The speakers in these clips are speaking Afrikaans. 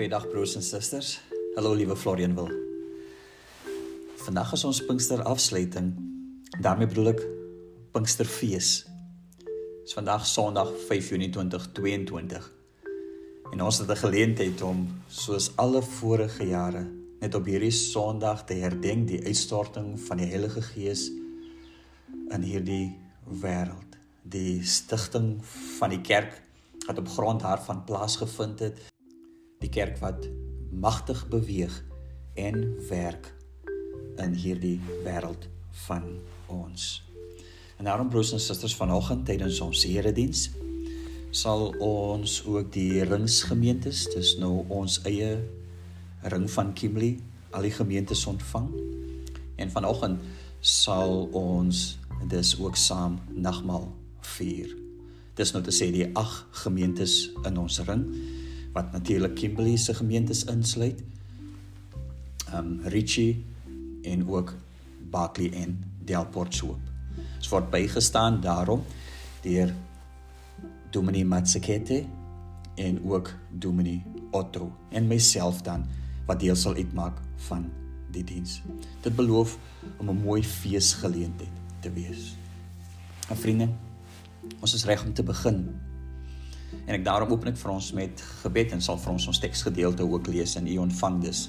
Goeiedag broers en susters. Hallo liewe Florian wil. Vandag is ons Pinkster afsluiting. daarmee bedoel ek Pinksterfees. Dit is vandag Sondag 5 Junie 2022. En ons het 'n geleentheid om soos alle vorige jare net op hierdie Sondag te herdenk die uitstorting van die Heilige Gees in hierdie wêreld. Die stigting van die kerk wat op grond daarvan plaasgevind het die kerk wat magtig beweeg en werk in hierdie wêreld van ons. En daarom broers en susters vanoggend tydens ons erediens sal ons ook die ringsgemeentes, dis nou ons eie ring van Kimberley, al die gemeentes ontvang. En vanoggend sal ons dis ook saam nagmaal vier. Dis nou te sê die ag gemeentes in ons ring wat natuurlik Kimberley se gemeentes insluit. Um Richie en ook Barkley en Delport Swoop. Dit word bygestaan daarom deur Dominee Matsekete en ook Dominee Otto en myself dan wat deel sal uitmaak van die diens. Dit beloof om 'n mooi feesgeleentheid te wees. En vriende, ons is reg om te begin En ek daarom open ek vir ons met gebed en sal vir ons ons teksgedeelte ook lees en u ontvang dus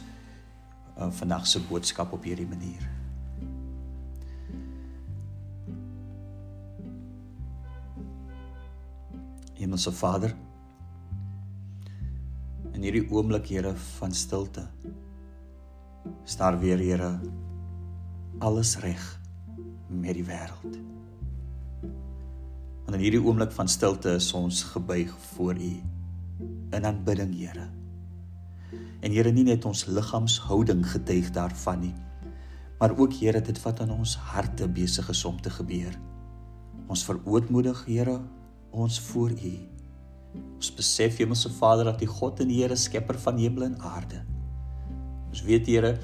uh, vandag se boodskap op hierdie manier. Hemelse Vader, in hierdie oomblik Here van stilte staar weer Here alles reg met die wêreld. Want in hierdie oomblik van stilte is ons gebuig voor U in aanbidding, Here. En Here, nie net ons liggaamshouding getuig daarvan nie, maar ook Here, dit wat aan ons harte besig is om te gebeur. Ons verootmoedig, Here, ons voor U. Ons besef, Hemelse Vader, dat U God en Here skepper van hemel en aarde. Ons weet, Here,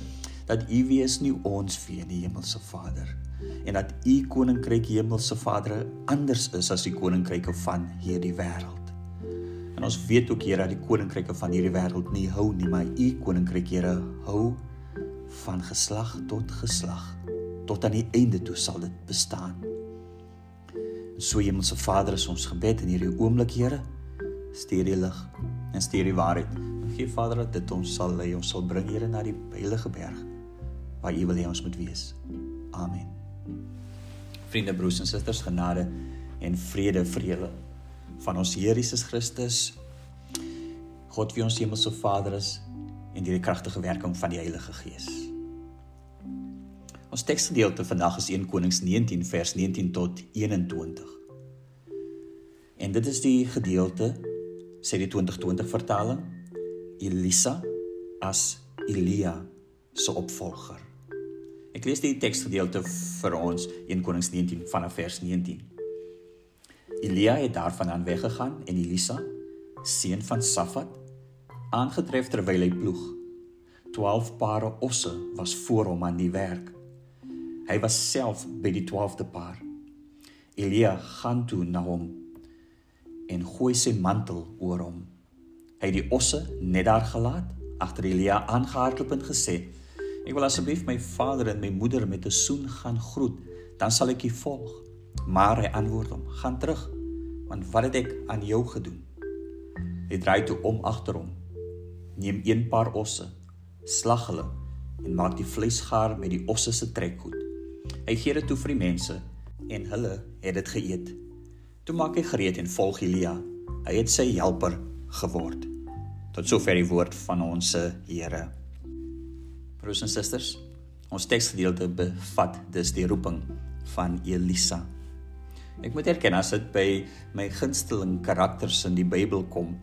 dat U wees nie ons vee nie, Hemelse Vader en dat u koninkryk hemelse Vader anders is as die koninkryke van hierdie wêreld. En ons weet ook Here dat die koninkryke van hierdie wêreld nie hou nie, maar u koninkryk Here hou van geslag tot geslag. Tot aan die einde toe sal dit bestaan. En so hemelse Vader is ons gebed in hierdie oomblik Here, stuur die lig en stuur die waarheid. Gee Vader dat dit ons sal lei, ons sal bring Here na die heilige berg waar u wil hê ons moet wees. Amen. Vriende, broers en susters, genade en vrede vir julle van ons Here Jesus Christus. God wie ons hemelse Vader is en deur die kragtige werking van die Heilige Gees. Ons teksgedeelte vandag is 1 Konings 19 vers 19 tot 21. En dit is die gedeelte sê die 2020 vertaling Elisa as Elia se opvolger. Ek lees die teksgedeelte vir ons 1 Konings 19 vanaf vers 19. Elia het daarvandaan weggegaan en Elisa, seun van Safat, aangetref terwyl hy ploeg. 12 pare osse was voor hom aan die werk. Hy was self by die 12de paar. Elia gaan toe na hom en gooi sy mantel oor hom. Hy het die osse net daar gelaat, agter Elia aangehardloop en gesê: Ek wil asseblief my vader en my moeder met 'n soen gaan groet, dan sal ek u volg. Maar hy antwoord hom: "Gaan terug, want wat het ek aan jou gedoen?" Hy draai toe om agter hom. Neem een paar osse, slag hulle en maak die vleis gaar met die osse se trekgoed. Hy gee dit toe vir die mense en hulle het dit geëet. Toe maak hy gereed en volg Elia. Hy het sy helper geword. Tot sover die woord van ons Here. Broers en susters, ons teksgedeelte bevat dus die roeping van Elisa. Ek moet erken as dit by my gunsteling karakters in die Bybel kom,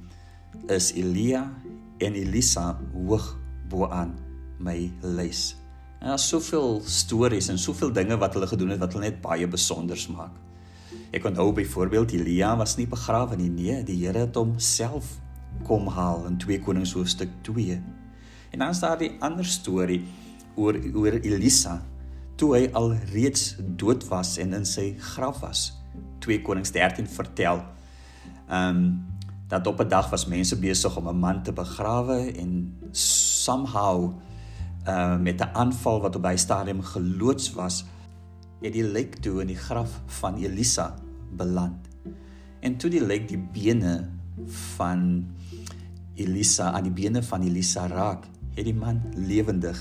is Elia en Elisa hoog bo-aan my lys. En daar's soveel stories en soveel dinge wat hulle gedoen het wat hulle net baie besonders maak. Ek onthou byvoorbeeld Elia was nie begrawe nie, nee, die Here het hom self kom haal in 2 Konings hoofstuk 2 En dan is daar die ander storie oor oor Elisa toe hy al reeds dood was en in sy graf was. 2 Konings 13 vertel. Ehm um, dat op 'n dag was mense besig om 'n man te begrawe en somehow uh met 'n aanval wat op by stadium geloods was, het die lijk toe in die graf van Elisa beland. En toe die lijk die bene van Elisa aan die bene van Elisa raak, het die man lewendig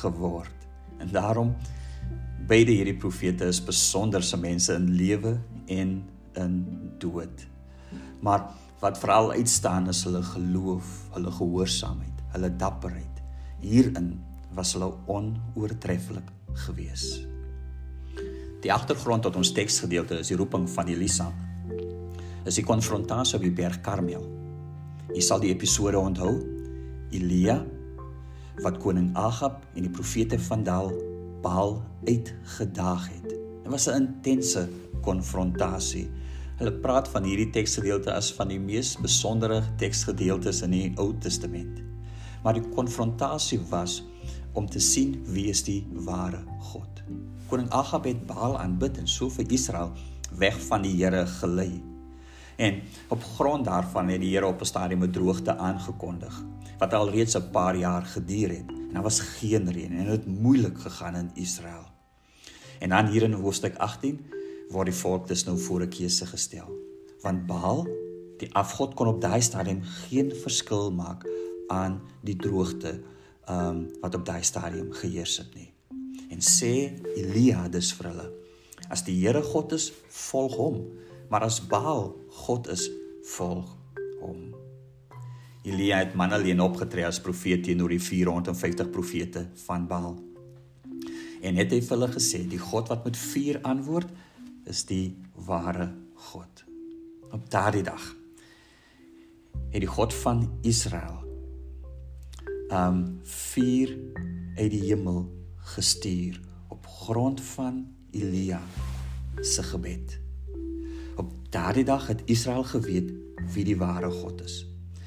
geword. En daarom beide hierdie profete is besonderse mense in lewe en in dood. Maar wat veral uitstaan is hulle geloof, hulle gehoorsaamheid, hulle dapperheid. Hierin was hulle onoortreffelik geweest. Die agtergrond tot ons teksgedeelte is die roeping van Elisa. Is die konfrontasie op die berg Karmel. Jy sal die episode onthou. Elia wat koning Agab en die profete van Baal Baal uitgedaag het. Dit was 'n intense konfrontasie. Hulle praat van hierdie teksgedeelte as van die mees besondere teksgedeeltes in die Ou Testament. Maar die konfrontasie was om te sien wie is die ware God. Koning Agab het Baal aanbid en so vir Israel weg van die Here gelei. En op grond daarvan het die Here op 'n stadium 'n droogte aangekondig wat al reeds 'n paar jaar geduur het. En daar was geen reën en dit het moeilik gegaan in Israel. En dan hier in hoofstuk 18 word die volk dus nou voor 'n keuse gestel. Want Baal, die afgod kon op daai stadium geen verskil maak aan die droogte um, wat op daai stadium geheers het nie. En sê Elia dus vir hulle: As die Here God is, volg hom, maar as Baal God is, volg hom. Elia het man alleen opgetree as profeet teenoor die 450 profete van Baal. En het hy vir hulle gesê: "Die God wat met vuur antwoord, is die ware God. Op daardie dag het die God van Israel um vuur uit die hemel gestuur op grond van Elia se gebed. Daardie dag het Israel geweet wie die ware God is.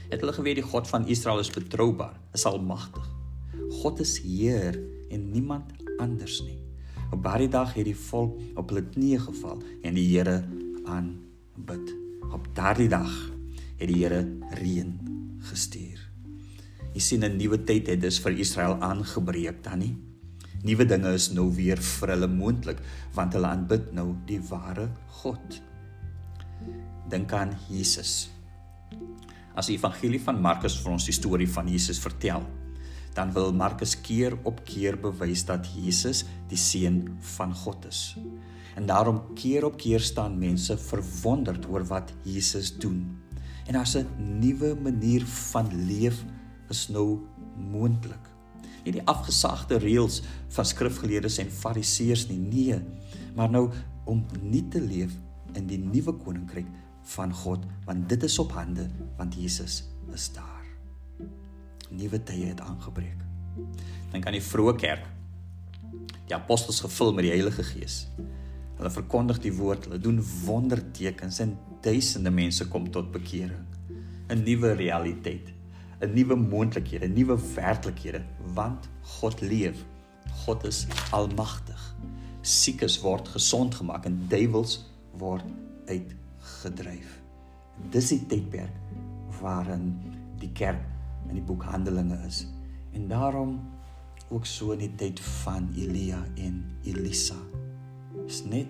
Het hulle geweet die God van Israel is betroubaar, is almagtig. God is Heer en niemand anders nie. Op daardie dag het die volk op hulle knieë geval en die Here aanbid. Op daardie dag het die Here reën gestuur. Jy sien 'n nuwe tyd het dus vir Israel aangebreek dan nie. Nuwe dinge is nou weer vir hulle moontlik want hulle aanbid nou die ware God. Dink aan Jesus. As die evangelie van Markus vir ons die storie van Jesus vertel, dan wil Markus keer op keer bewys dat Jesus die seun van God is. En daarom keer op keer staan mense verwonderd oor wat Jesus doen. En daar's 'n nuwe manier van leef is nou moontlik. Nie die afgesagte reëls van skrifgeleerdes en fariseërs nie, nee, maar nou om nie te leef in die nuwe koninkryk van God, want dit is op hande, want Jesus is daar nuwe tye het aangebreek. Dink aan die vroeë kerk. Die apostels gevul met die Heilige Gees. Hulle verkondig die woord, hulle doen wondertekens en duisende mense kom tot bekering. 'n Nuwe realiteit, 'n nuwe moontlikhede, 'n nuwe werklikhede, want God leef. God is almagtig. Siekes word gesond gemaak en duiwels word uitgedryf. Dis die tydperk waarin die kerk in die boek Handelinge is. En daarom ook so in die tyd van Elia en Elisa. Is net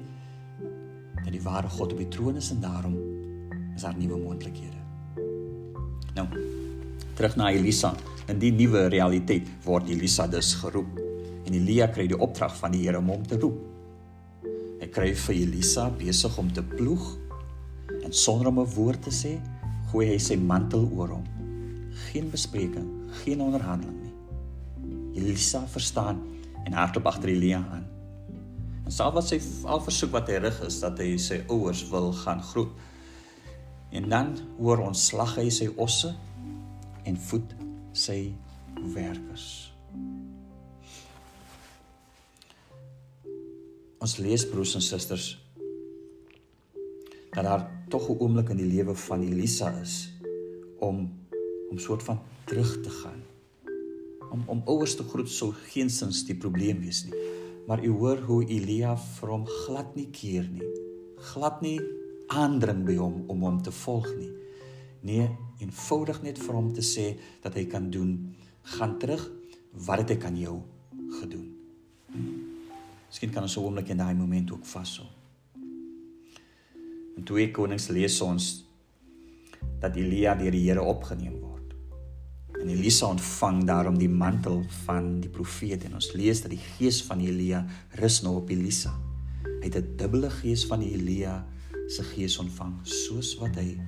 dat die ware God op die troon is en daarom is daar nuwe moontlikhede. Nou, terug na Elisa. In die nuwe realiteit word Elisa dus geroep en Elia kry die opdrag van die Here om hom te roep. Hy kry vir Elisa besig om te ploeg en sonder om 'n woord te sê, gooi hy sy mantel oor hom geen bespreking, geen onderhandeling nie. Elisa verstaan en hardop agter Elia aan. En selfs wat sy al versoek wat hy rig is dat hy sy ouers wil gaan groet. En dan hoor ons slag hy sy osse en voed sy werkers. Ons lees broers en susters dat daar tog 'n oomblik in die lewe van Elisa is om om soort van terug te gaan. Om om ouers te groet sou geensins die probleem wees nie. Maar u hoor hoe Elia vir hom glad nie keer nie. Glad nie aandring by hom om hom te volg nie. Nee, eenvoudig net vir hom te sê dat hy kan doen, gaan terug, wat het ek aan jou gedoen? Miskien kan ons 'n oomblik in daai oomblik ook vashou. In 2 Konings lees ons dat Elia deur die Here opgeneem word. En Elisa ontvang daarom die mantel van die profeet en ons lees dat die gees van Elia rus nou op Elisa. Hy het 'n dubbele gees van Elia se gees ontvang soos wat hy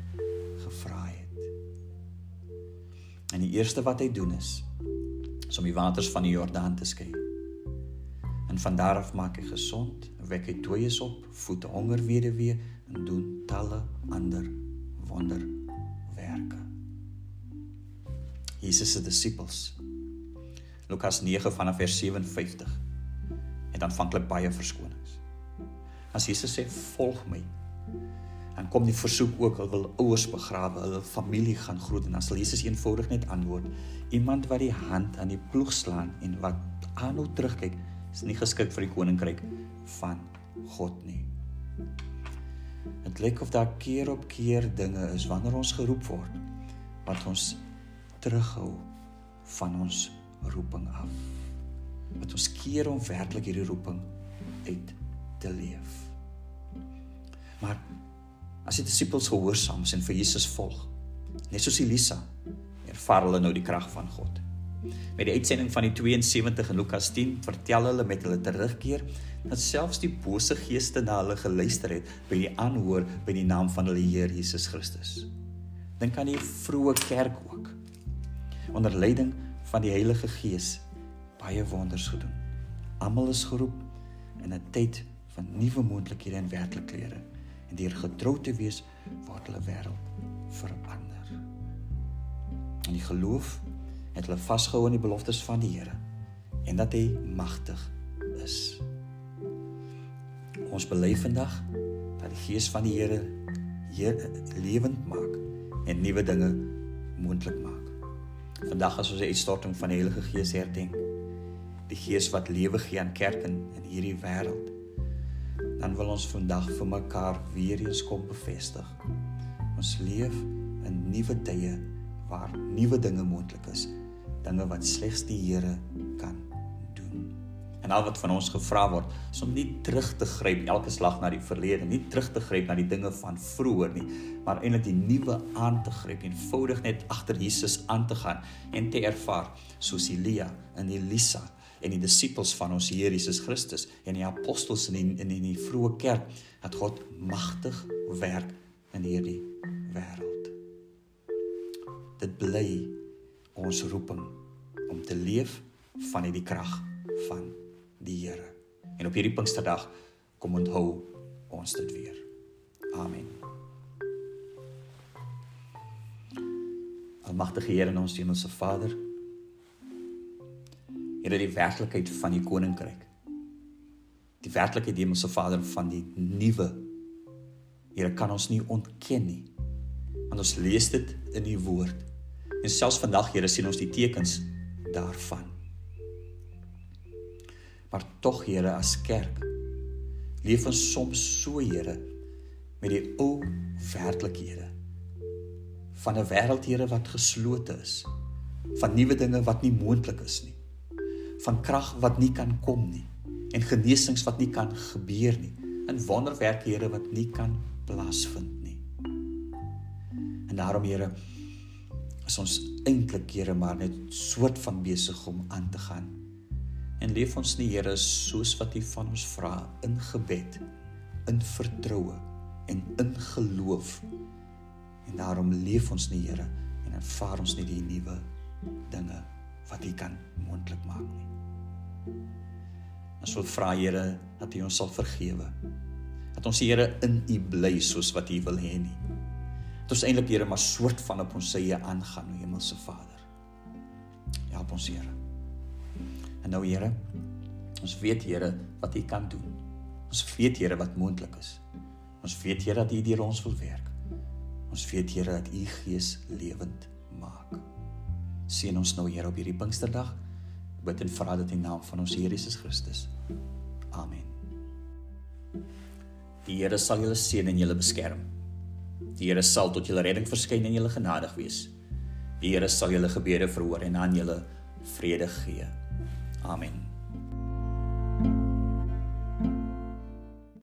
gevra het. En die eerste wat hy doen is, is om die waters van die Jordaan te skei. En van daar af maak hy gesond, wek hy dooies op, voed honger weduwee en doen talle ander wonderwerke. Jesus se disippels. Lukas 9 vanaf vers 57. En dan vank hulle baie verskonings. As Jesus sê volg my, dan kom die versoek ook hulle wil ouers begrawe, hulle familie gaan groet en as Jesus eenvoudig net antwoord, iemand wat die hand aan die ploeg slaan en wat aanhou terugkyk, is nie geskik vir die koninkryk van God nie. Dit lyk of daar keer op keer dinge is wanneer ons geroep word wat ons terughou van ons roeping af. Wat ons keer om werklik hierdie roeping uit te leef. Maar as die disippels gehoorsaam is en vir Jesus volg, net soos Elisa, ervaar hulle nou die krag van God. Met die uitsending van die 72 in Lukas 10 vertel hulle met hulle terugkeer dat selfs die bose geeste na hulle geluister het by die aanhoor by die naam van hulle Here Jesus Christus. Dink aan die vroeë kerk ook. Onder leiding van die Heilige Gees baie wonders gedoen. Almal is geroep in 'n tyd van nuwe moontlikhede en werklikhede en deur getrou te wees word hulle wêreld verander. En die geloof het hulle vasgehou aan die beloftes van die Here en dat hy magtig is. Ons bely vandag dat die gees van die Here hier lewend maak en nuwe dinge moontlik maak. Vandag as ons 'n uitstorting van die Heilige Gees herdenk, die gees wat lewe gee aan kerk in, in hierdie wêreld, dan wil ons vandag vir mekaar weer eens kom bevestig. Ons leef in nuwe tye waar nuwe dinge moontlik is dinge wat slegs die Here kan doen. En al wat van ons gevra word, is om nie terug te gryp elke slag na die verlede, nie terug te gryp na die dinge van vroeër nie, maar eintlik die nuwe aan te gryp, eenvoudig net agter Jesus aan te gaan en te ervaar soos Elia en Elisa en die disippels van ons Here Jesus Christus en die apostels in die, in die, die vroeë kerk dat God magtig werk in hierdie wêreld. Dit bly ons roeping om te leef van die krag van die Here. En op hierdie Pinksterdag kom onthou ons dit weer. Amen. Almagtige Here ons Hemelse Vader, Here die werklikheid van die koninkryk. Die werklikheid die Hemelse Vader van die nuwe Here kan ons nie ontken nie. Want ons lees dit in die woord. En selfs vandag Here sien ons die tekens daarvan. Maar tog Here as kerk leef ons soms so Here met die ou werklikhede van 'n wêreld Here wat geslote is, van nuwe dinge wat nie moontlik is nie, van krag wat nie kan kom nie en genesings wat nie kan gebeur nie, en wonderwerke Here wat nie kan plaasvind nie. En daarom Here is ons eintlik Here maar net soort van besig om aan te gaan. En leef ons nie Here soos wat U van ons vra in gebed, in vertroue en in geloof. En daarom leef ons nie Here en ervaar ons nie die nuwe dinge wat U kan moontlik maak nie. Ons wil vra Here dat U ons sal vergewe. Dat ons Here in U bly soos wat U wil hê nie dat ons eintlik Here maar soort van op ons eie aangaan, o Hemelse Vader. Help ons Here. En nou Here, ons weet Here wat U kan doen. Ons weet Here wat moontlik is. Ons weet Here dat U deur ons wil werk. Ons weet Here dat U Gees lewend maak. Seën ons nou Here op hierdie Pinksterdag. Bid en vra dit in naam van ons Here Jesus Christus. Amen. Die Here sal julle seën en julle beskerm. Die Here sal tot julle redding verskyn en julle genadig wees. Die Here sal julle gebede verhoor en aan julle vrede gee. Amen.